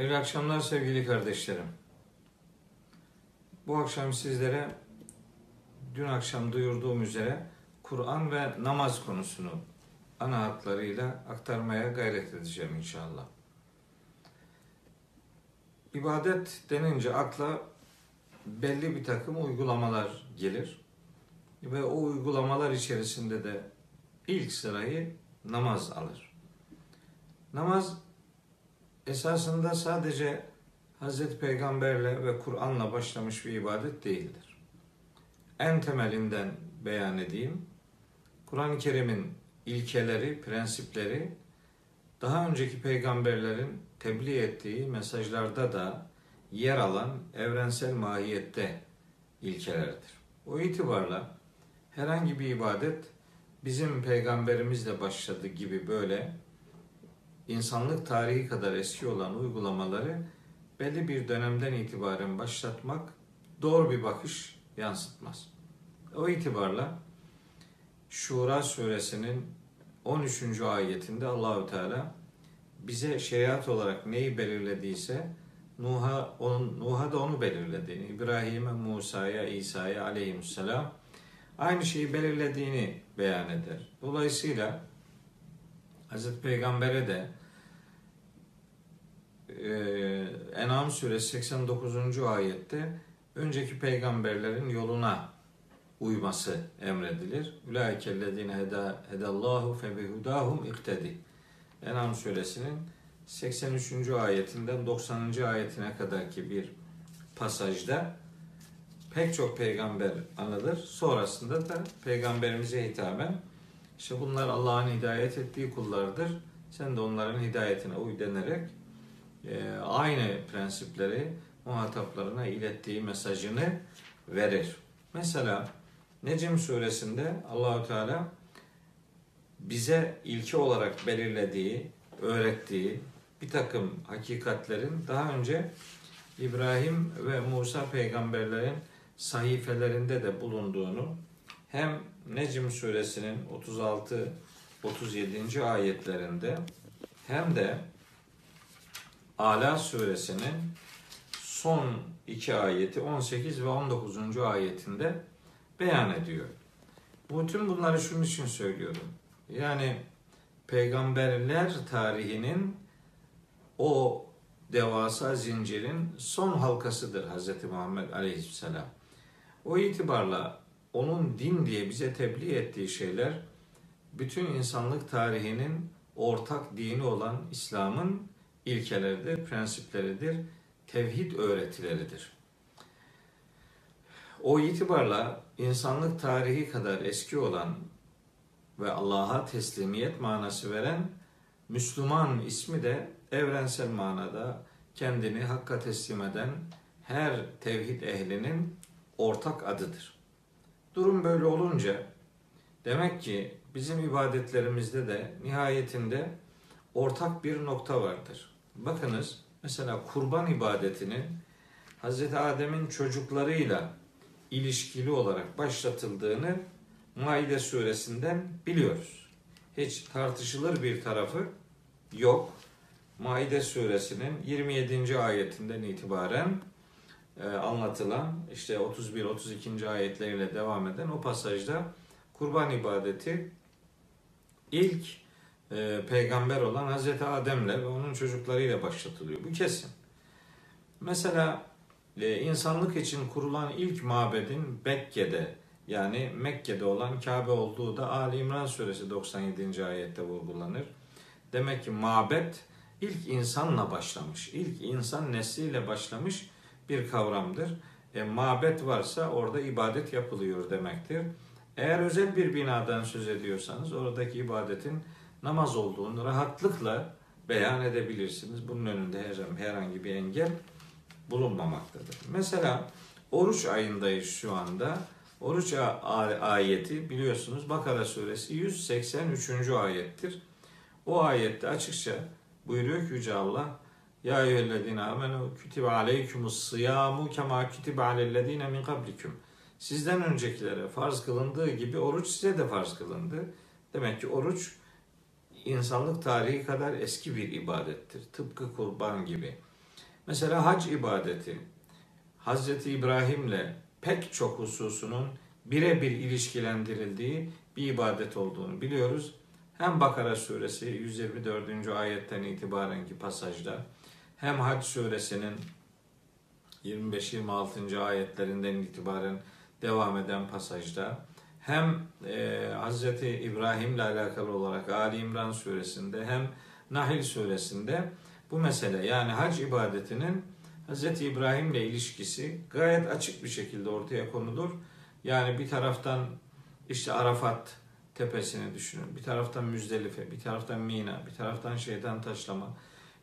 Hayırlı akşamlar sevgili kardeşlerim. Bu akşam sizlere dün akşam duyurduğum üzere Kur'an ve namaz konusunu ana hatlarıyla aktarmaya gayret edeceğim inşallah. İbadet denince akla belli bir takım uygulamalar gelir ve o uygulamalar içerisinde de ilk sırayı namaz alır. Namaz esasında sadece Hazreti Peygamberle ve Kur'an'la başlamış bir ibadet değildir. En temelinden beyan edeyim. Kur'an-ı Kerim'in ilkeleri, prensipleri daha önceki peygamberlerin tebliğ ettiği mesajlarda da yer alan evrensel mahiyette ilkelerdir. O itibarla herhangi bir ibadet bizim peygamberimizle başladı gibi böyle insanlık tarihi kadar eski olan uygulamaları belli bir dönemden itibaren başlatmak doğru bir bakış yansıtmaz. O itibarla Şura suresinin 13. ayetinde Allahü Teala bize şeriat olarak neyi belirlediyse Nuh'a onun Nuh'a da onu belirlediğini, İbrahim'e, Musa'ya, İsa'ya aleyhisselam aynı şeyi belirlediğini beyan eder. Dolayısıyla Hazreti Peygamber'e de e, En'am suresi 89. ayette önceki peygamberlerin yoluna uyması emredilir. Ulaikellezine heda hedallahu fe bihudahum iktedi. En'am suresinin 83. ayetinden 90. ayetine kadarki bir pasajda pek çok peygamber anılır. Sonrasında da peygamberimize hitaben işte bunlar Allah'ın hidayet ettiği kullardır. Sen de onların hidayetine uy denerek e, aynı prensipleri muhataplarına ilettiği mesajını verir. Mesela Necim suresinde Allahü Teala bize ilke olarak belirlediği, öğrettiği bir takım hakikatlerin daha önce İbrahim ve Musa peygamberlerin sahifelerinde de bulunduğunu hem Necm suresinin 36 37. ayetlerinde hem de Ala suresinin son iki ayeti 18 ve 19. ayetinde beyan ediyor. Bütün bunları şunun için söylüyorum. Yani peygamberler tarihinin o devasa zincirin son halkasıdır Hz. Muhammed Aleyhisselam. O itibarla onun din diye bize tebliğ ettiği şeyler bütün insanlık tarihinin ortak dini olan İslam'ın ilkeleridir, prensipleridir, tevhid öğretileridir. O itibarla insanlık tarihi kadar eski olan ve Allah'a teslimiyet manası veren Müslüman ismi de evrensel manada kendini hakka teslim eden her tevhid ehlinin ortak adıdır. Durum böyle olunca demek ki bizim ibadetlerimizde de nihayetinde ortak bir nokta vardır. Bakınız mesela kurban ibadetinin Hz. Adem'in çocuklarıyla ilişkili olarak başlatıldığını Maide suresinden biliyoruz. Hiç tartışılır bir tarafı yok. Maide suresinin 27. ayetinden itibaren anlatılan işte 31-32. ayetleriyle devam eden o pasajda kurban ibadeti ilk e, peygamber olan Hazreti Adem'le ve onun çocuklarıyla başlatılıyor. Bu kesin. Mesela e, insanlık için kurulan ilk mabedin Bekke'de yani Mekke'de olan Kabe olduğu da Ali İmran suresi 97. ayette vurgulanır. Demek ki mabet ilk insanla başlamış. İlk insan nesliyle başlamış bir kavramdır. E, mabet varsa orada ibadet yapılıyor demektir. Eğer özel bir binadan söz ediyorsanız oradaki ibadetin namaz olduğunu rahatlıkla beyan edebilirsiniz. Bunun önünde herhangi bir engel bulunmamaktadır. Mesela oruç ayındayız şu anda. Oruç ayeti biliyorsunuz Bakara suresi 183. ayettir. O ayette açıkça buyuruyor ki Yüce Allah Ya eyyühellezine amenu kütibe aleykumus sıyamu kema kütibe alellezine min kablikum. Sizden öncekilere farz kılındığı gibi oruç size de farz kılındı. Demek ki oruç insanlık tarihi kadar eski bir ibadettir. Tıpkı kurban gibi. Mesela hac ibadeti Hazreti İbrahim'le pek çok hususunun birebir ilişkilendirildiği bir ibadet olduğunu biliyoruz. Hem Bakara suresi 124. ayetten itibarenki pasajda hem Hac suresinin 25-26. ayetlerinden itibaren devam eden pasajda hem e, Hz. İbrahim ile alakalı olarak Ali İmran suresinde hem Nahil suresinde bu mesele yani hac ibadetinin Hz. İbrahim ile ilişkisi gayet açık bir şekilde ortaya konulur. Yani bir taraftan işte Arafat tepesini düşünün. Bir taraftan Müzdelife, bir taraftan Mina, bir taraftan şeytan taşlama,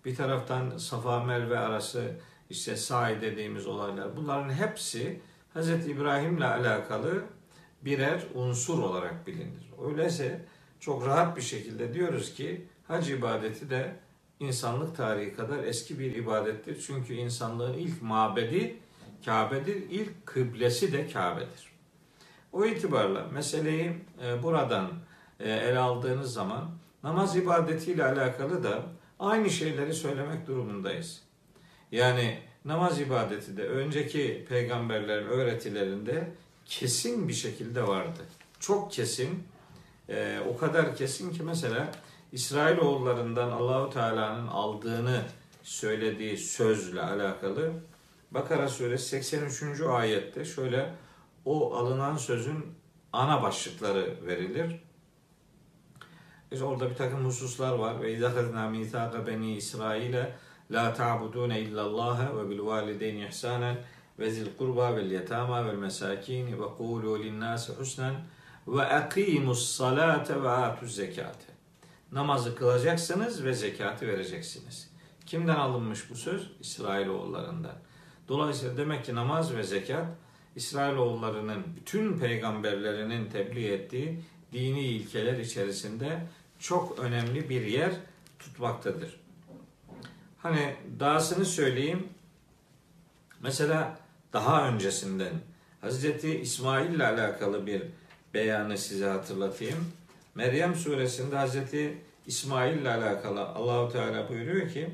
bir taraftan Safa Merve arası işte sahi dediğimiz olaylar. Bunların hepsi Hz. İbrahim ile alakalı birer unsur olarak bilinir. Öyleyse çok rahat bir şekilde diyoruz ki hac ibadeti de insanlık tarihi kadar eski bir ibadettir. Çünkü insanlığın ilk mabedi Kabe'dir, ilk kıblesi de Kabe'dir. O itibarla meseleyi e, buradan e, ele aldığınız zaman namaz ibadetiyle alakalı da aynı şeyleri söylemek durumundayız. Yani namaz ibadeti de önceki peygamberlerin öğretilerinde kesin bir şekilde vardı. Çok kesin. E, o kadar kesin ki mesela İsrailoğullarından Allahu Teala'nın aldığını söylediği sözle alakalı Bakara suresi 83. ayette şöyle o alınan sözün ana başlıkları verilir. İşte orada bir takım hususlar var. Ve izahadna mitaka beni İsrail'e la ta'budune illallah ve bil valideyni ihsanen ve zil kurba vel yetama vel mesakin ve kulu lin nasi husnen ve akimus salate ve atuz zekate. Namazı kılacaksınız ve zekatı vereceksiniz. Kimden alınmış bu söz? İsrailoğullarından. Dolayısıyla demek ki namaz ve zekat İsrailoğullarının bütün peygamberlerinin tebliğ ettiği dini ilkeler içerisinde çok önemli bir yer tutmaktadır. Hani dahasını söyleyeyim. Mesela daha öncesinden Hazreti İsmail ile alakalı bir beyanı size hatırlatayım. Meryem suresinde Hazreti İsmail ile alakalı Allahu Teala buyuruyor ki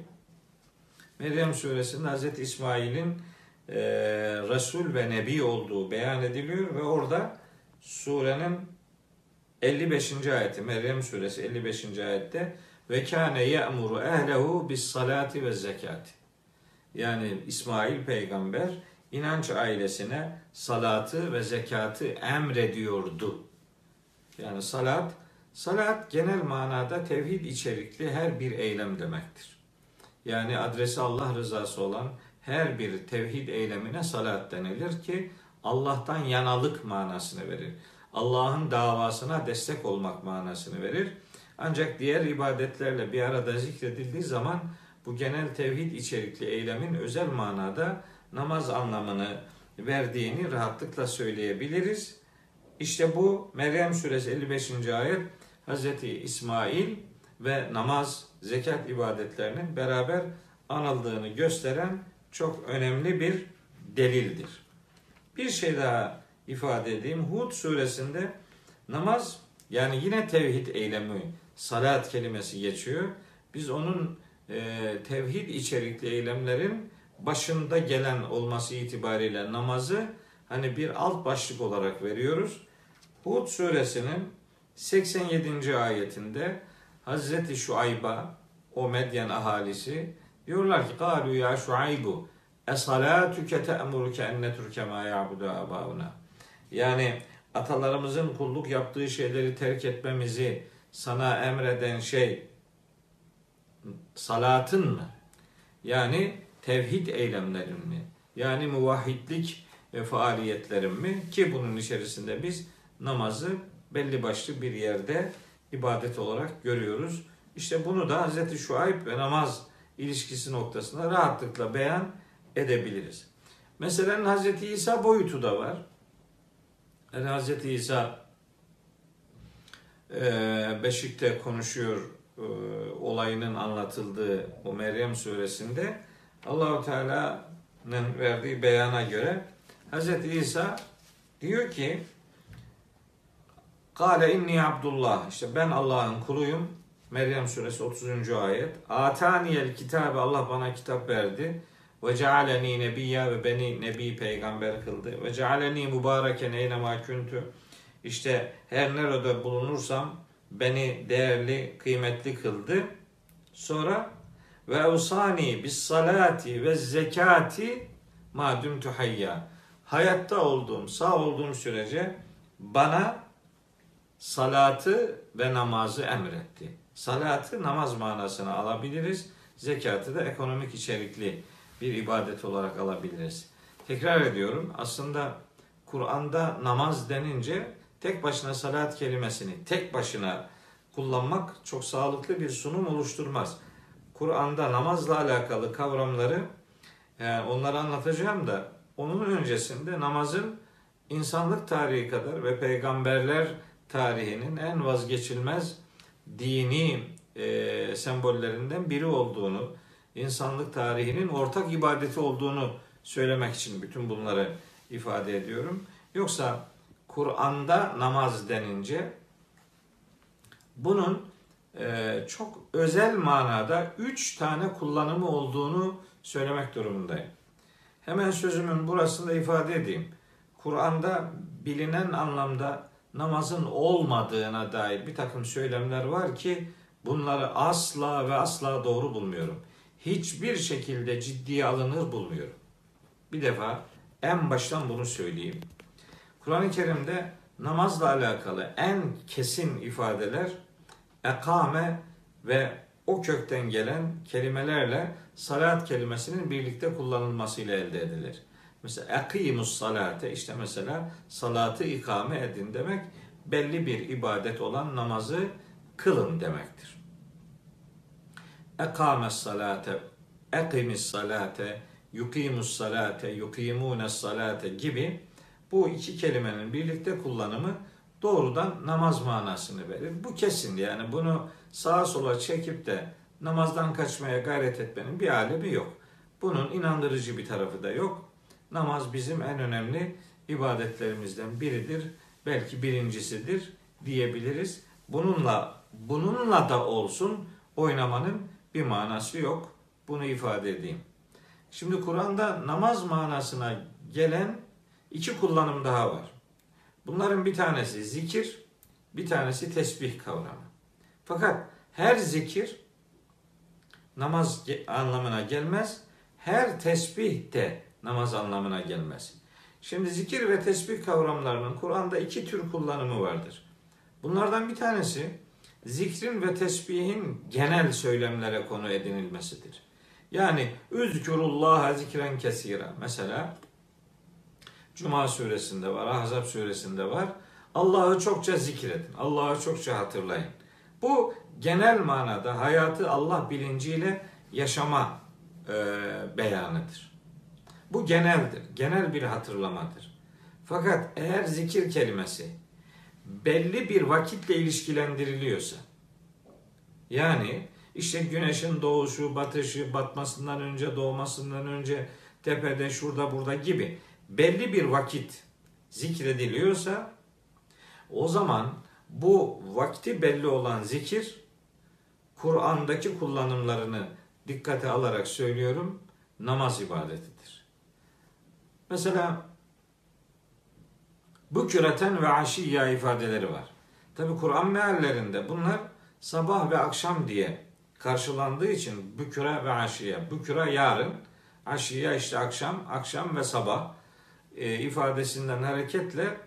Meryem suresinde Hazreti İsmail'in e, Resul ve Nebi olduğu beyan ediliyor ve orada surenin 55. ayeti Meryem suresi 55. ayette ve kâne ye'muru ehlehu bis salati ve zekati. Yani İsmail peygamber inanç ailesine salatı ve zekatı emrediyordu. Yani salat, salat genel manada tevhid içerikli her bir eylem demektir. Yani adresi Allah rızası olan her bir tevhid eylemine salat denilir ki Allah'tan yanalık manasını verir. Allah'ın davasına destek olmak manasını verir. Ancak diğer ibadetlerle bir arada zikredildiği zaman bu genel tevhid içerikli eylemin özel manada namaz anlamını verdiğini rahatlıkla söyleyebiliriz. İşte bu Meryem suresi 55. ayet Hz. İsmail ve namaz, zekat ibadetlerinin beraber anıldığını gösteren çok önemli bir delildir. Bir şey daha ifade edeyim. Hud suresinde namaz yani yine tevhid eylemi, salat kelimesi geçiyor. Biz onun e, tevhid içerikli eylemlerin başında gelen olması itibariyle namazı hani bir alt başlık olarak veriyoruz. Hud suresinin 87. ayetinde Hazreti Şuayb'a o Medyen ahalisi diyorlar ki Kalu ya Şuaybu esalatuke te'muruke en netruke ma ya'budu abauna. Yani atalarımızın kulluk yaptığı şeyleri terk etmemizi sana emreden şey salatın mı? Yani tevhid eylemlerin mi? Yani muvahhidlik ve faaliyetlerin mi? Ki bunun içerisinde biz namazı belli başlı bir yerde ibadet olarak görüyoruz. İşte bunu da Hz. Şuayb ve namaz ilişkisi noktasında rahatlıkla beyan edebiliriz. Mesela Hz. İsa boyutu da var. Yani Hz. İsa e, Beşik'te konuşuyor e, olayının anlatıldığı o Meryem suresinde Allahu Teala'nın verdiği beyana göre Hz. İsa diyor ki Kale inni Abdullah. İşte ben Allah'ın kuluyum. Meryem suresi 30. ayet. Ataniyel kitabe Allah bana kitap verdi. Ve cealeni nebiyya ve beni nebi peygamber kıldı. Ve cealeni mübareken eynema küntü. İşte her nerede bulunursam beni değerli, kıymetli kıldı. Sonra ve evsani bis salati ve zekati ma dumtu hayya. Hayatta olduğum, sağ olduğum sürece bana salatı ve namazı emretti. Salatı namaz manasına alabiliriz. Zekatı da ekonomik içerikli bir ibadet olarak alabiliriz. Tekrar ediyorum. Aslında Kur'an'da namaz denince tek başına salat kelimesini tek başına kullanmak çok sağlıklı bir sunum oluşturmaz. Kur'an'da namazla alakalı kavramları yani onları anlatacağım da onun öncesinde namazın insanlık tarihi kadar ve peygamberler tarihinin en vazgeçilmez dini e, sembollerinden biri olduğunu, insanlık tarihinin ortak ibadeti olduğunu söylemek için bütün bunları ifade ediyorum. Yoksa Kur'an'da namaz denince bunun e, çok özel manada üç tane kullanımı olduğunu söylemek durumundayım. Hemen sözümün burasında ifade edeyim. Kur'an'da bilinen anlamda namazın olmadığına dair bir takım söylemler var ki bunları asla ve asla doğru bulmuyorum. Hiçbir şekilde ciddiye alınır bulmuyorum. Bir defa en baştan bunu söyleyeyim. Kur'an-ı Kerim'de namazla alakalı en kesin ifadeler ekame ve o kökten gelen kelimelerle salat kelimesinin birlikte kullanılmasıyla elde edilir. Mesela ekimus salate işte mesela salatı ikame edin demek belli bir ibadet olan namazı kılın demektir. Ekames salate, ekimis salate, yukimus salate, yukimunes salate gibi bu iki kelimenin birlikte kullanımı doğrudan namaz manasını verir. Bu kesin yani bunu sağa sola çekip de namazdan kaçmaya gayret etmenin bir alemi yok. Bunun inandırıcı bir tarafı da yok. Namaz bizim en önemli ibadetlerimizden biridir. Belki birincisidir diyebiliriz. Bununla bununla da olsun oynamanın bir manası yok. Bunu ifade edeyim. Şimdi Kur'an'da namaz manasına gelen iki kullanım daha var. Bunların bir tanesi zikir, bir tanesi tesbih kavramı. Fakat her zikir namaz anlamına gelmez. Her tesbih de namaz anlamına gelmez. Şimdi zikir ve tesbih kavramlarının Kur'an'da iki tür kullanımı vardır. Bunlardan bir tanesi zikrin ve tesbihin genel söylemlere konu edinilmesidir. Yani üzkürullah zikren kesira. Mesela Cuma suresinde var, Ahzab suresinde var. Allah'ı çokça zikredin, Allah'ı çokça hatırlayın. Bu genel manada hayatı Allah bilinciyle yaşama e, beyanıdır. Bu geneldir, genel bir hatırlamadır. Fakat eğer zikir kelimesi belli bir vakitle ilişkilendiriliyorsa, yani işte güneşin doğuşu, batışı, batmasından önce, doğmasından önce, tepede, şurada, burada gibi belli bir vakit zikrediliyorsa o zaman bu vakti belli olan zikir Kur'an'daki kullanımlarını dikkate alarak söylüyorum namaz ibadetidir. Mesela bu küreten ve aşiyya ifadeleri var. Tabi Kur'an meallerinde bunlar sabah ve akşam diye karşılandığı için büküre ve aşiye. Büküre yarın, aşiye işte akşam, akşam ve sabah e, ifadesinden hareketle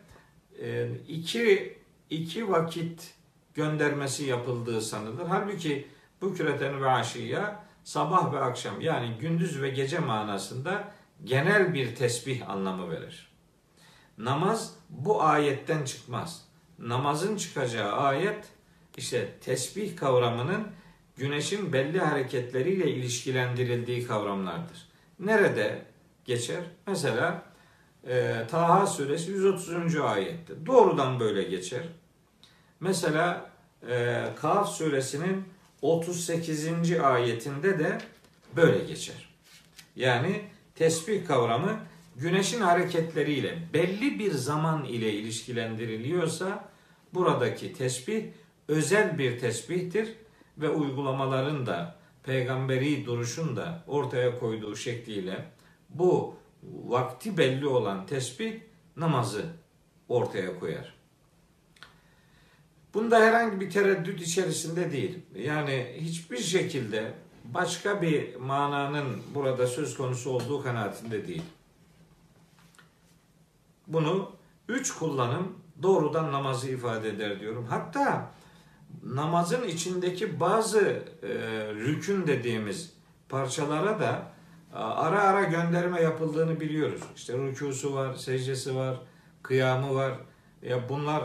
e, iki, iki vakit göndermesi yapıldığı sanılır. Halbuki bu küreten ve aşiya sabah ve akşam yani gündüz ve gece manasında genel bir tesbih anlamı verir. Namaz bu ayetten çıkmaz. Namazın çıkacağı ayet işte tesbih kavramının güneşin belli hareketleriyle ilişkilendirildiği kavramlardır. Nerede geçer? Mesela e, Taha suresi 130. ayette. Doğrudan böyle geçer. Mesela e, Kaf suresinin 38. ayetinde de böyle geçer. Yani tesbih kavramı güneşin hareketleriyle belli bir zaman ile ilişkilendiriliyorsa buradaki tesbih özel bir tesbihtir ve uygulamaların da peygamberi duruşun da ortaya koyduğu şekliyle bu vakti belli olan tesbih namazı ortaya koyar. Bunda herhangi bir tereddüt içerisinde değil. Yani hiçbir şekilde başka bir mananın burada söz konusu olduğu kanaatinde değil. Bunu üç kullanım doğrudan namazı ifade eder diyorum. Hatta namazın içindeki bazı e, rükün dediğimiz parçalara da ara ara gönderme yapıldığını biliyoruz. İşte rükusu var, secdesi var, kıyamı var. Ya bunlar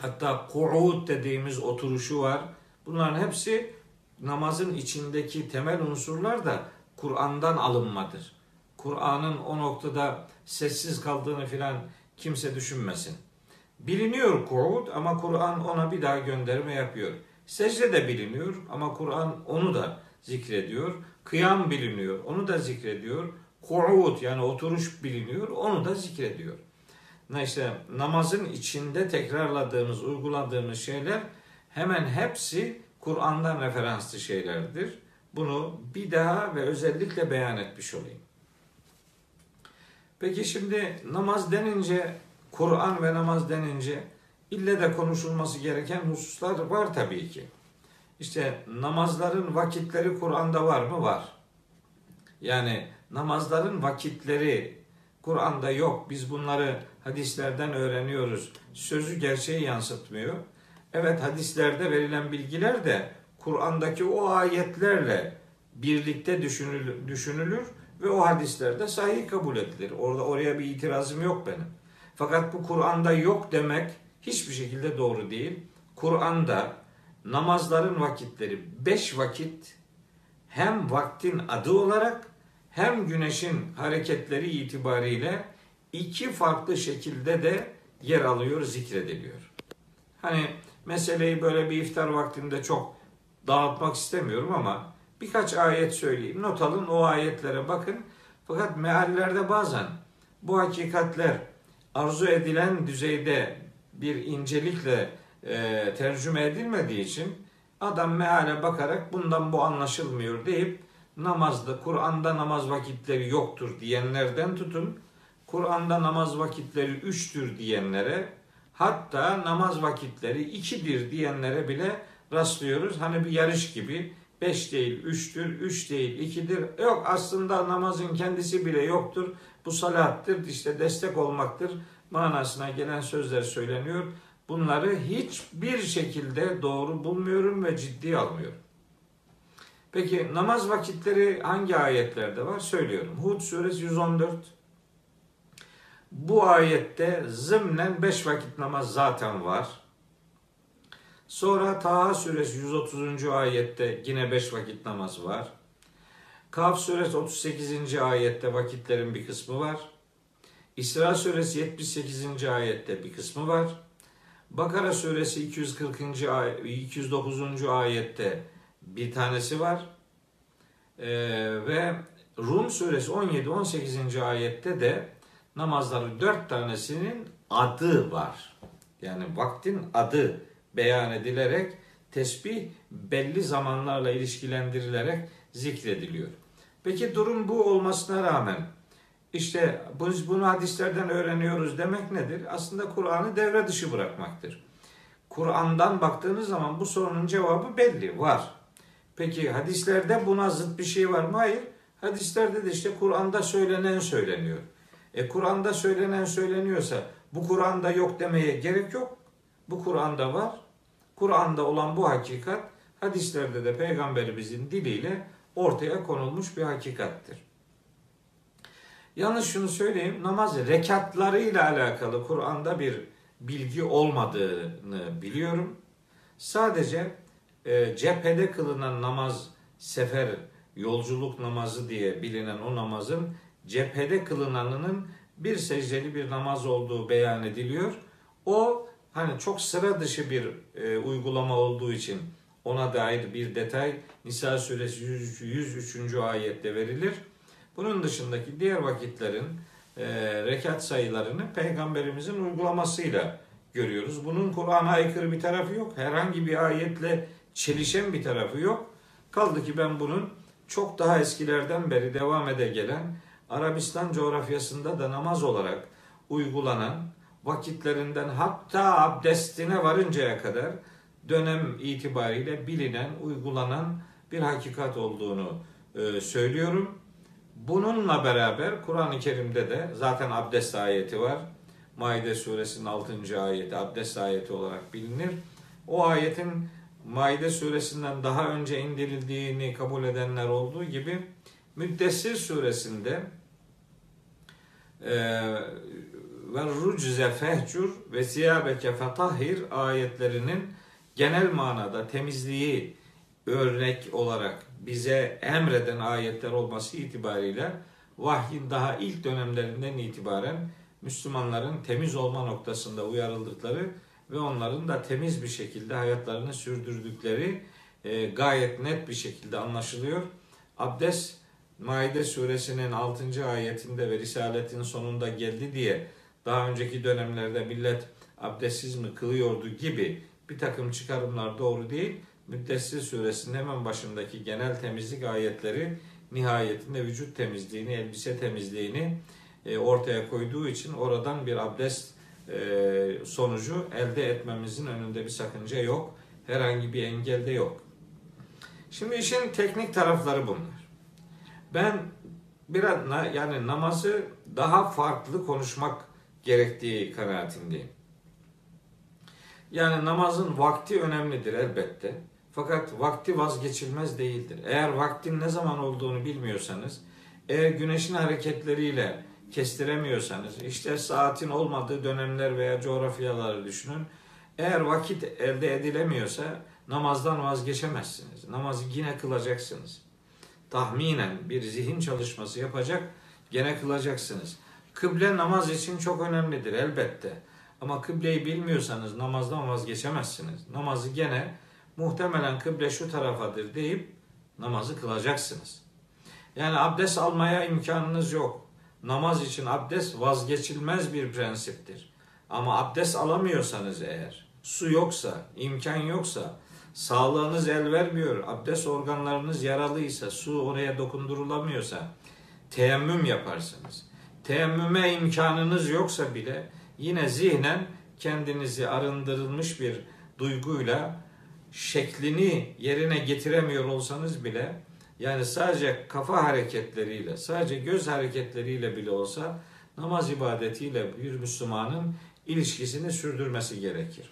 hatta ku'ud dediğimiz oturuşu var. Bunların hepsi namazın içindeki temel unsurlar da Kur'an'dan alınmadır. Kur'an'ın o noktada sessiz kaldığını filan kimse düşünmesin. Biliniyor ku'ud ama Kur'an ona bir daha gönderme yapıyor. Secde de biliniyor ama Kur'an onu da zikrediyor. Kıyam biliniyor, onu da zikrediyor. Ku'ud yani oturuş biliniyor, onu da zikrediyor. İşte namazın içinde tekrarladığımız, uyguladığımız şeyler hemen hepsi Kur'an'dan referanslı şeylerdir. Bunu bir daha ve özellikle beyan etmiş olayım. Peki şimdi namaz denince, Kur'an ve namaz denince ille de konuşulması gereken hususlar var tabii ki. İşte namazların vakitleri Kur'an'da var mı? Var. Yani namazların vakitleri Kur'an'da yok. Biz bunları hadislerden öğreniyoruz. Sözü gerçeği yansıtmıyor. Evet hadislerde verilen bilgiler de Kur'an'daki o ayetlerle birlikte düşünülür, düşünülür ve o hadislerde sahih kabul edilir. Orada oraya bir itirazım yok benim. Fakat bu Kur'an'da yok demek hiçbir şekilde doğru değil. Kur'an'da namazların vakitleri beş vakit hem vaktin adı olarak hem güneşin hareketleri itibariyle iki farklı şekilde de yer alıyor, zikrediliyor. Hani meseleyi böyle bir iftar vaktinde çok dağıtmak istemiyorum ama birkaç ayet söyleyeyim. Not alın o ayetlere bakın. Fakat meallerde bazen bu hakikatler arzu edilen düzeyde bir incelikle e, tercüme edilmediği için adam meale bakarak bundan bu anlaşılmıyor deyip namazda, Kur'an'da namaz vakitleri yoktur diyenlerden tutun, Kur'an'da namaz vakitleri üçtür diyenlere, hatta namaz vakitleri ikidir diyenlere bile rastlıyoruz. Hani bir yarış gibi beş değil üçtür, üç değil ikidir. Yok aslında namazın kendisi bile yoktur. Bu salattır, işte destek olmaktır manasına gelen sözler söyleniyor. Bunları hiçbir şekilde doğru bulmuyorum ve ciddi almıyorum. Peki namaz vakitleri hangi ayetlerde var? Söylüyorum. Hud suresi 114. Bu ayette zımnen 5 vakit namaz zaten var. Sonra Taha suresi 130. ayette yine 5 vakit namaz var. Kaf suresi 38. ayette vakitlerin bir kısmı var. İsra suresi 78. ayette bir kısmı var. Bakara suresi 240. Ay 209. ayette bir tanesi var. Ee, ve Rum suresi 17-18. ayette de namazların dört tanesinin adı var. Yani vaktin adı beyan edilerek tesbih belli zamanlarla ilişkilendirilerek zikrediliyor. Peki durum bu olmasına rağmen işte biz bunu hadislerden öğreniyoruz demek nedir? Aslında Kur'an'ı devre dışı bırakmaktır. Kur'an'dan baktığınız zaman bu sorunun cevabı belli, var. Peki hadislerde buna zıt bir şey var mı? Hayır. Hadislerde de işte Kur'an'da söylenen söyleniyor. E Kur'an'da söylenen söyleniyorsa bu Kur'an'da yok demeye gerek yok. Bu Kur'an'da var. Kur'an'da olan bu hakikat hadislerde de peygamberimizin diliyle ortaya konulmuş bir hakikattir. Yalnız şunu söyleyeyim, namaz rekatlarıyla alakalı Kur'an'da bir bilgi olmadığını biliyorum. Sadece e, cephede kılınan namaz, sefer, yolculuk namazı diye bilinen o namazın cephede kılınanının bir secdeli bir namaz olduğu beyan ediliyor. O hani çok sıra dışı bir e, uygulama olduğu için ona dair bir detay Nisa suresi 103. 103. ayette verilir. Bunun dışındaki diğer vakitlerin e, rekat sayılarını peygamberimizin uygulamasıyla görüyoruz. Bunun Kur'an'a aykırı bir tarafı yok. Herhangi bir ayetle çelişen bir tarafı yok. Kaldı ki ben bunun çok daha eskilerden beri devam ede gelen Arabistan coğrafyasında da namaz olarak uygulanan vakitlerinden hatta abdestine varıncaya kadar dönem itibariyle bilinen, uygulanan bir hakikat olduğunu e, söylüyorum. Bununla beraber Kur'an-ı Kerim'de de zaten abdest ayeti var. Maide suresinin 6. ayeti abdest ayeti olarak bilinir. O ayetin Maide suresinden daha önce indirildiğini kabul edenler olduğu gibi Müddessir suresinde e, ve rucze fehcur ve siyabeke fetahhir ayetlerinin genel manada temizliği örnek olarak bize emreden ayetler olması itibariyle vahyin daha ilk dönemlerinden itibaren Müslümanların temiz olma noktasında uyarıldıkları ve onların da temiz bir şekilde hayatlarını sürdürdükleri e, gayet net bir şekilde anlaşılıyor. Abdest Maide suresinin 6. ayetinde ve Risaletin sonunda geldi diye daha önceki dönemlerde millet abdestsiz mi kılıyordu gibi bir takım çıkarımlar doğru değil. Müddessir suresinin hemen başındaki genel temizlik ayetleri nihayetinde vücut temizliğini, elbise temizliğini e, ortaya koyduğu için oradan bir abdest e, sonucu elde etmemizin önünde bir sakınca yok. Herhangi bir engel de yok. Şimdi işin teknik tarafları bunlar. Ben biraz yani namazı daha farklı konuşmak gerektiği kanaatindeyim. Yani namazın vakti önemlidir elbette. Fakat vakti vazgeçilmez değildir. Eğer vaktin ne zaman olduğunu bilmiyorsanız, eğer güneşin hareketleriyle kestiremiyorsanız, işte saatin olmadığı dönemler veya coğrafyaları düşünün. Eğer vakit elde edilemiyorsa namazdan vazgeçemezsiniz. Namazı yine kılacaksınız. Tahminen bir zihin çalışması yapacak, gene kılacaksınız. Kıble namaz için çok önemlidir elbette. Ama kıbleyi bilmiyorsanız namazdan vazgeçemezsiniz. Namazı gene muhtemelen kıble şu tarafadır deyip namazı kılacaksınız. Yani abdest almaya imkanınız yok. Namaz için abdest vazgeçilmez bir prensiptir. Ama abdest alamıyorsanız eğer, su yoksa, imkan yoksa, sağlığınız el vermiyor, abdest organlarınız yaralıysa, su oraya dokundurulamıyorsa, teyemmüm yaparsınız. Teyemmüme imkanınız yoksa bile yine zihnen kendinizi arındırılmış bir duyguyla şeklini yerine getiremiyor olsanız bile yani sadece kafa hareketleriyle, sadece göz hareketleriyle bile olsa namaz ibadetiyle bir Müslümanın ilişkisini sürdürmesi gerekir.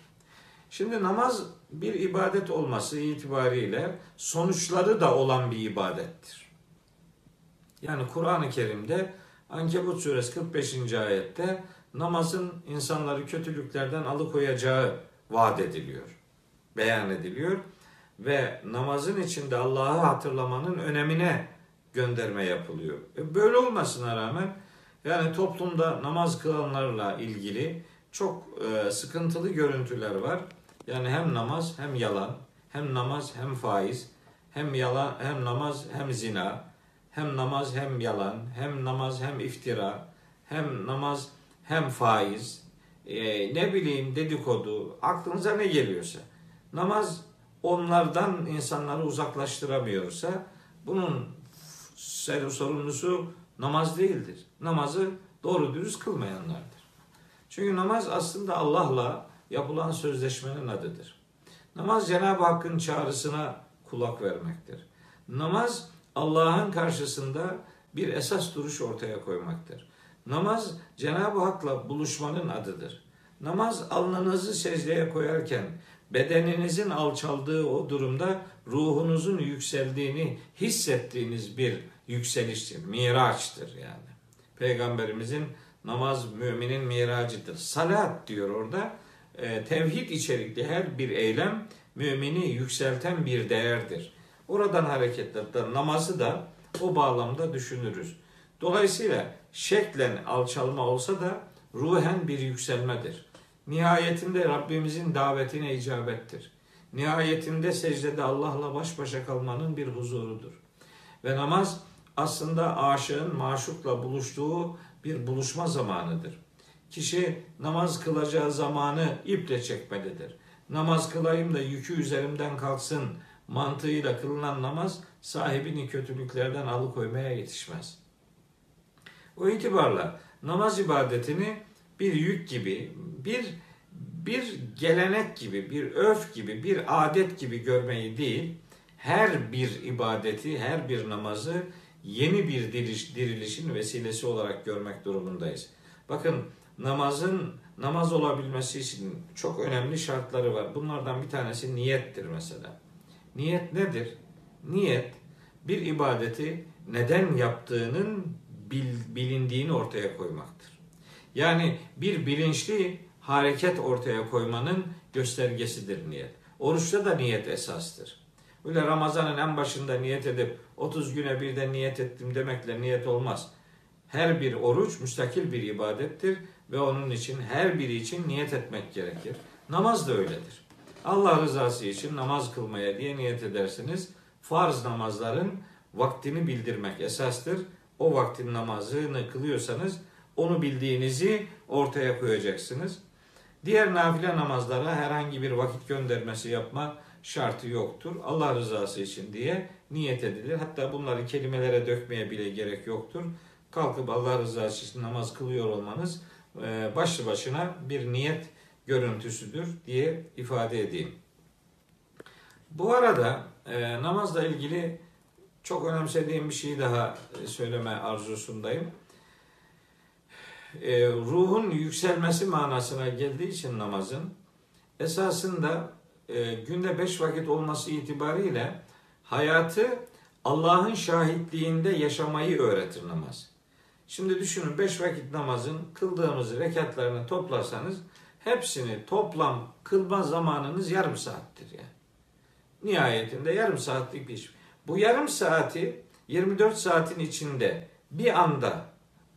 Şimdi namaz bir ibadet olması itibariyle sonuçları da olan bir ibadettir. Yani Kur'an-ı Kerim'de Ankebut suresi 45. ayette namazın insanları kötülüklerden alıkoyacağı vaat ediliyor, beyan ediliyor ve namazın içinde Allah'ı hatırlamanın önemine gönderme yapılıyor. E böyle olmasına rağmen yani toplumda namaz kılanlarla ilgili çok e, sıkıntılı görüntüler var. Yani hem namaz hem yalan, hem namaz hem faiz, hem yalan hem namaz hem zina, hem namaz hem yalan, hem namaz hem iftira, hem namaz hem faiz, e, ne bileyim dedikodu, aklınıza ne geliyorsa. Namaz onlardan insanları uzaklaştıramıyorsa bunun sorumlusu namaz değildir. Namazı doğru dürüst kılmayanlardır. Çünkü namaz aslında Allah'la yapılan sözleşmenin adıdır. Namaz Cenab-ı Hakk'ın çağrısına kulak vermektir. Namaz Allah'ın karşısında bir esas duruş ortaya koymaktır. Namaz Cenab-ı Hak'la buluşmanın adıdır. Namaz alnınızı secdeye koyarken bedeninizin alçaldığı o durumda ruhunuzun yükseldiğini hissettiğiniz bir yükseliştir, miraçtır yani. Peygamberimizin namaz müminin miracıdır. Salat diyor orada. E, tevhid içerikli her bir eylem mümini yükselten bir değerdir. Oradan hareketle namazı da o bağlamda düşünürüz. Dolayısıyla şeklen alçalma olsa da ruhen bir yükselmedir. Nihayetinde Rabbimizin davetine icabettir. Nihayetinde secdede Allah'la baş başa kalmanın bir huzurudur. Ve namaz aslında aşığın maşukla buluştuğu bir buluşma zamanıdır. Kişi namaz kılacağı zamanı iple çekmelidir. Namaz kılayım da yükü üzerimden kalksın mantığıyla kılınan namaz sahibini kötülüklerden alıkoymaya yetişmez. O itibarla namaz ibadetini bir yük gibi, bir bir gelenek gibi, bir öf gibi, bir adet gibi görmeyi değil, her bir ibadeti, her bir namazı yeni bir diriliş, dirilişin vesilesi olarak görmek durumundayız. Bakın namazın namaz olabilmesi için çok önemli şartları var. Bunlardan bir tanesi niyettir mesela. Niyet nedir? Niyet bir ibadeti neden yaptığının bil, bilindiğini ortaya koymaktır. Yani bir bilinçli hareket ortaya koymanın göstergesidir niyet. Oruçta da niyet esastır. Öyle Ramazan'ın en başında niyet edip 30 güne bir de niyet ettim demekle niyet olmaz. Her bir oruç müstakil bir ibadettir ve onun için her biri için niyet etmek gerekir. Namaz da öyledir. Allah rızası için namaz kılmaya diye niyet edersiniz. Farz namazların vaktini bildirmek esastır. O vaktin namazını kılıyorsanız onu bildiğinizi ortaya koyacaksınız. Diğer nafile namazlara herhangi bir vakit göndermesi yapma şartı yoktur. Allah rızası için diye niyet edilir. Hatta bunları kelimelere dökmeye bile gerek yoktur. Kalkıp Allah rızası için namaz kılıyor olmanız e, başlı başına bir niyet görüntüsüdür diye ifade edeyim. Bu arada e, namazla ilgili çok önemsediğim bir şeyi daha e, söyleme arzusundayım. E, ruhun yükselmesi manasına geldiği için namazın esasında e, günde beş vakit olması itibariyle hayatı Allah'ın şahitliğinde yaşamayı öğretir namaz. Şimdi düşünün beş vakit namazın kıldığımız rekatlarını toplarsanız hepsini toplam kılma zamanınız yarım saattir yani. Nihayetinde yarım saatlik bir iş. Bu yarım saati 24 saatin içinde bir anda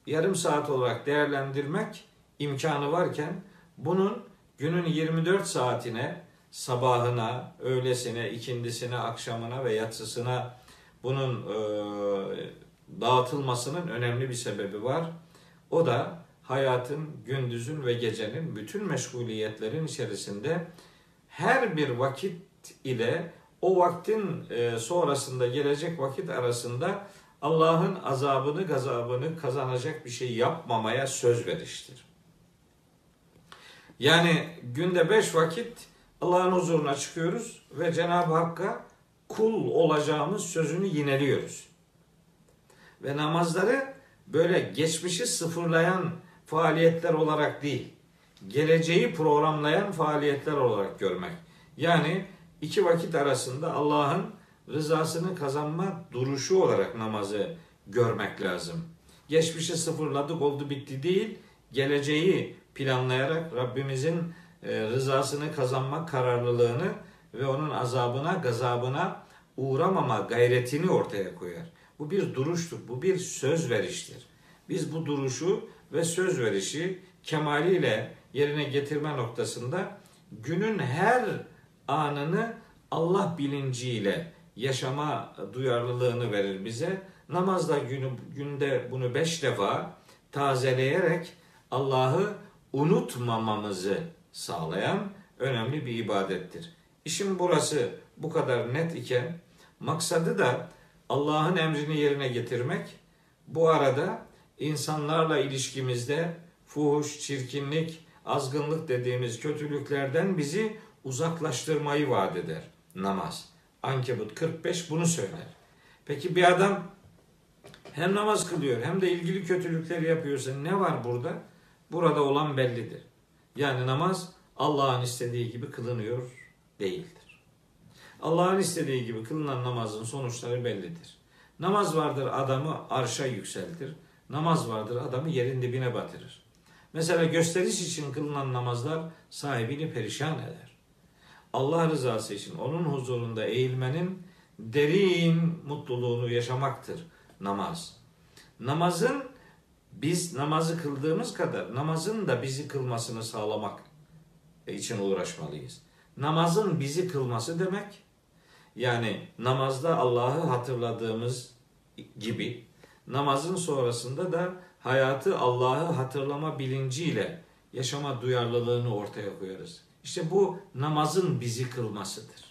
yarım saat olarak değerlendirmek imkanı varken bunun günün 24 saatine, sabahına, öğlesine, ikindisine, akşamına ve yatsısına bunun e, dağıtılmasının önemli bir sebebi var. O da hayatın, gündüzün ve gecenin bütün meşguliyetlerin içerisinde her bir vakit ile o vaktin e, sonrasında gelecek vakit arasında Allah'ın azabını, gazabını kazanacak bir şey yapmamaya söz veriştir. Yani günde beş vakit Allah'ın huzuruna çıkıyoruz ve Cenab-ı Hakk'a kul olacağımız sözünü yineliyoruz. Ve namazları böyle geçmişi sıfırlayan faaliyetler olarak değil, geleceği programlayan faaliyetler olarak görmek. Yani iki vakit arasında Allah'ın rızasını kazanma duruşu olarak namazı görmek lazım. Geçmişi sıfırladık oldu bitti değil, geleceği planlayarak Rabbimizin e, rızasını kazanma kararlılığını ve onun azabına, gazabına uğramama gayretini ortaya koyar. Bu bir duruştur, bu bir söz veriştir. Biz bu duruşu ve söz verişi kemaliyle yerine getirme noktasında günün her anını Allah bilinciyle yaşama duyarlılığını verir bize. Namazda günü, günde bunu beş defa tazeleyerek Allah'ı unutmamamızı sağlayan önemli bir ibadettir. İşin burası bu kadar net iken maksadı da Allah'ın emrini yerine getirmek. Bu arada insanlarla ilişkimizde fuhuş, çirkinlik, azgınlık dediğimiz kötülüklerden bizi uzaklaştırmayı vaat eder namaz. Ankebut 45 bunu söyler. Peki bir adam hem namaz kılıyor hem de ilgili kötülükleri yapıyorsa ne var burada? Burada olan bellidir. Yani namaz Allah'ın istediği gibi kılınıyor değildir. Allah'ın istediği gibi kılınan namazın sonuçları bellidir. Namaz vardır adamı arşa yükseltir. Namaz vardır adamı yerin dibine batırır. Mesela gösteriş için kılınan namazlar sahibini perişan eder. Allah rızası için onun huzurunda eğilmenin derin mutluluğunu yaşamaktır namaz. Namazın biz namazı kıldığımız kadar namazın da bizi kılmasını sağlamak için uğraşmalıyız. Namazın bizi kılması demek yani namazda Allah'ı hatırladığımız gibi namazın sonrasında da hayatı Allah'ı hatırlama bilinciyle yaşama duyarlılığını ortaya koyarız. İşte bu namazın bizi kılmasıdır.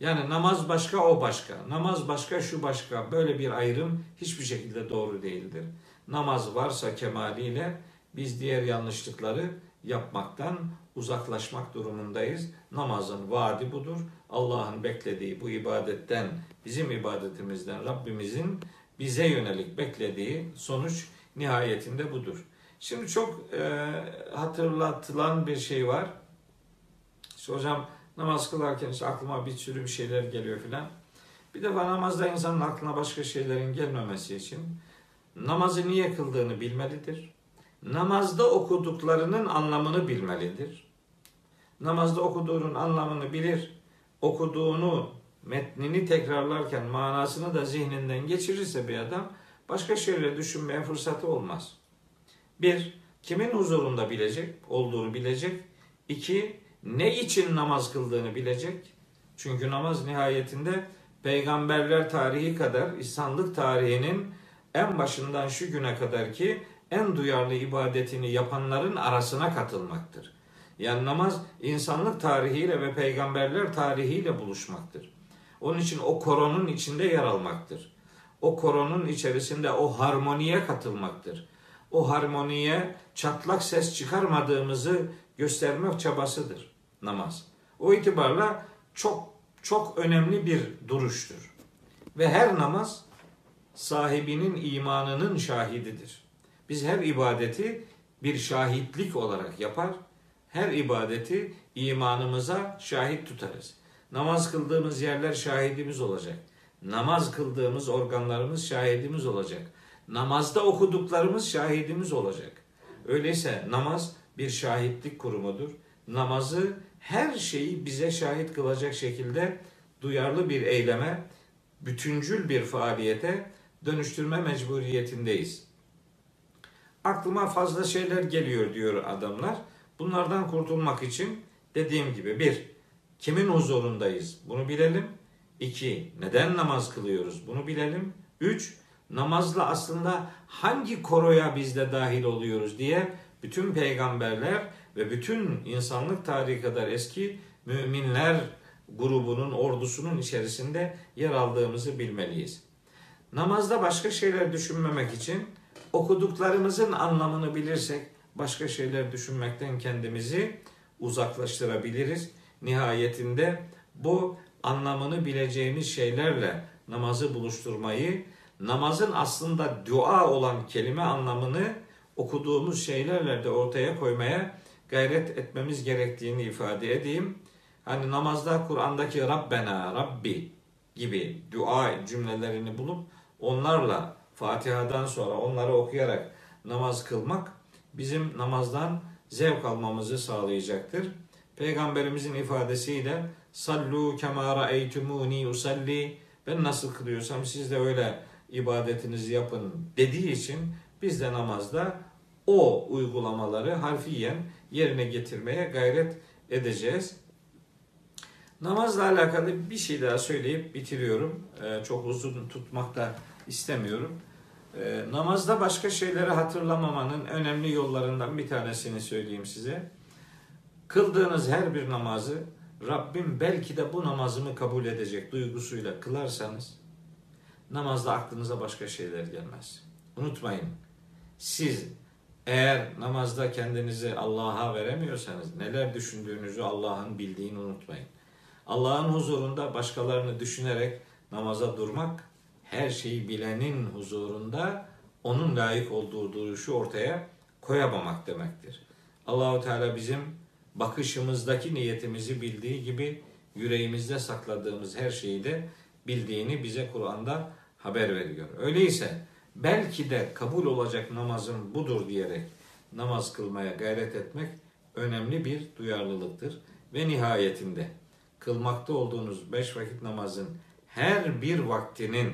Yani namaz başka o başka. Namaz başka şu başka. Böyle bir ayrım hiçbir şekilde doğru değildir. Namaz varsa kemaliyle biz diğer yanlışlıkları yapmaktan uzaklaşmak durumundayız. Namazın vaadi budur. Allah'ın beklediği bu ibadetten, bizim ibadetimizden Rabbimizin bize yönelik beklediği sonuç nihayetinde budur. Şimdi çok e, hatırlatılan bir şey var. İşte hocam namaz kılarken işte aklıma bir sürü bir şeyler geliyor filan. Bir defa namazda insanın aklına başka şeylerin gelmemesi için namazı niye kıldığını bilmelidir. Namazda okuduklarının anlamını bilmelidir. Namazda okuduğunun anlamını bilir. Okuduğunu, metnini tekrarlarken manasını da zihninden geçirirse bir adam başka şeyleri düşünmeye fırsatı olmaz. Bir, kimin huzurunda bilecek, olduğunu bilecek. İki, ne için namaz kıldığını bilecek. Çünkü namaz nihayetinde peygamberler tarihi kadar insanlık tarihinin en başından şu güne kadar ki en duyarlı ibadetini yapanların arasına katılmaktır. Yani namaz insanlık tarihiyle ve peygamberler tarihiyle buluşmaktır. Onun için o koronun içinde yer almaktır. O koronun içerisinde o harmoniye katılmaktır. O harmoniye çatlak ses çıkarmadığımızı göstermek çabasıdır namaz. O itibarla çok çok önemli bir duruştur. Ve her namaz sahibinin imanının şahididir. Biz her ibadeti bir şahitlik olarak yapar, her ibadeti imanımıza şahit tutarız. Namaz kıldığımız yerler şahidimiz olacak. Namaz kıldığımız organlarımız şahidimiz olacak. Namazda okuduklarımız şahidimiz olacak. Öyleyse namaz bir şahitlik kurumudur. Namazı her şeyi bize şahit kılacak şekilde duyarlı bir eyleme, bütüncül bir faaliyete dönüştürme mecburiyetindeyiz. Aklıma fazla şeyler geliyor diyor adamlar. Bunlardan kurtulmak için dediğim gibi bir, kimin huzurundayız bunu bilelim. İki, neden namaz kılıyoruz bunu bilelim. Üç, namazla aslında hangi koroya biz de dahil oluyoruz diye bütün peygamberler ve bütün insanlık tarihi kadar eski müminler grubunun, ordusunun içerisinde yer aldığımızı bilmeliyiz. Namazda başka şeyler düşünmemek için okuduklarımızın anlamını bilirsek başka şeyler düşünmekten kendimizi uzaklaştırabiliriz. Nihayetinde bu anlamını bileceğimiz şeylerle namazı buluşturmayı, namazın aslında dua olan kelime anlamını okuduğumuz şeylerle de ortaya koymaya gayret etmemiz gerektiğini ifade edeyim. Hani namazda Kur'an'daki Rabbena, Rabbi gibi dua cümlelerini bulup onlarla Fatiha'dan sonra onları okuyarak namaz kılmak bizim namazdan zevk almamızı sağlayacaktır. Peygamberimizin ifadesiyle sallu kema ra'eytumuni usalli ben nasıl kılıyorsam siz de öyle ibadetinizi yapın dediği için biz de namazda o uygulamaları harfiyen yerine getirmeye gayret edeceğiz. Namazla alakalı bir şey daha söyleyip bitiriyorum. Ee, çok uzun tutmak da istemiyorum. Ee, namazda başka şeyleri hatırlamamanın önemli yollarından bir tanesini söyleyeyim size. Kıldığınız her bir namazı Rabbim belki de bu namazımı kabul edecek duygusuyla kılarsanız namazda aklınıza başka şeyler gelmez. Unutmayın. Siz eğer namazda kendinizi Allah'a veremiyorsanız neler düşündüğünüzü Allah'ın bildiğini unutmayın. Allah'ın huzurunda başkalarını düşünerek namaza durmak her şeyi bilenin huzurunda onun layık olduğu duruşu ortaya koyamamak demektir. Allahu Teala bizim bakışımızdaki niyetimizi bildiği gibi yüreğimizde sakladığımız her şeyi de bildiğini bize Kur'an'da haber veriyor. Öyleyse belki de kabul olacak namazın budur diyerek namaz kılmaya gayret etmek önemli bir duyarlılıktır. Ve nihayetinde kılmakta olduğunuz beş vakit namazın her bir vaktinin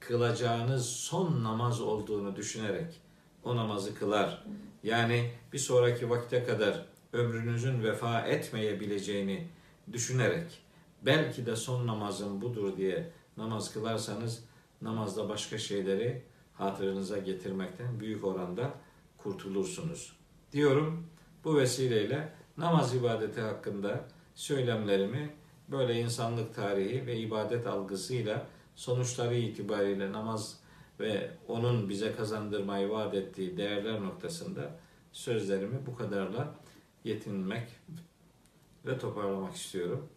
kılacağınız son namaz olduğunu düşünerek o namazı kılar. Yani bir sonraki vakte kadar ömrünüzün vefa etmeyebileceğini düşünerek belki de son namazım budur diye namaz kılarsanız namazda başka şeyleri hatırınıza getirmekten büyük oranda kurtulursunuz. Diyorum bu vesileyle namaz ibadeti hakkında söylemlerimi böyle insanlık tarihi ve ibadet algısıyla sonuçları itibariyle namaz ve onun bize kazandırmayı vaat ettiği değerler noktasında sözlerimi bu kadarla yetinmek ve toparlamak istiyorum.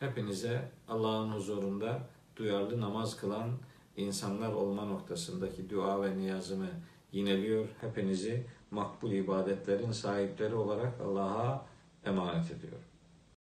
Hepinize Allah'ın huzurunda duyarlı namaz kılan insanlar olma noktasındaki dua ve niyazımı yineliyor. Hepinizi makbul ibadetlerin sahipleri olarak Allah'a emanet ediyorum.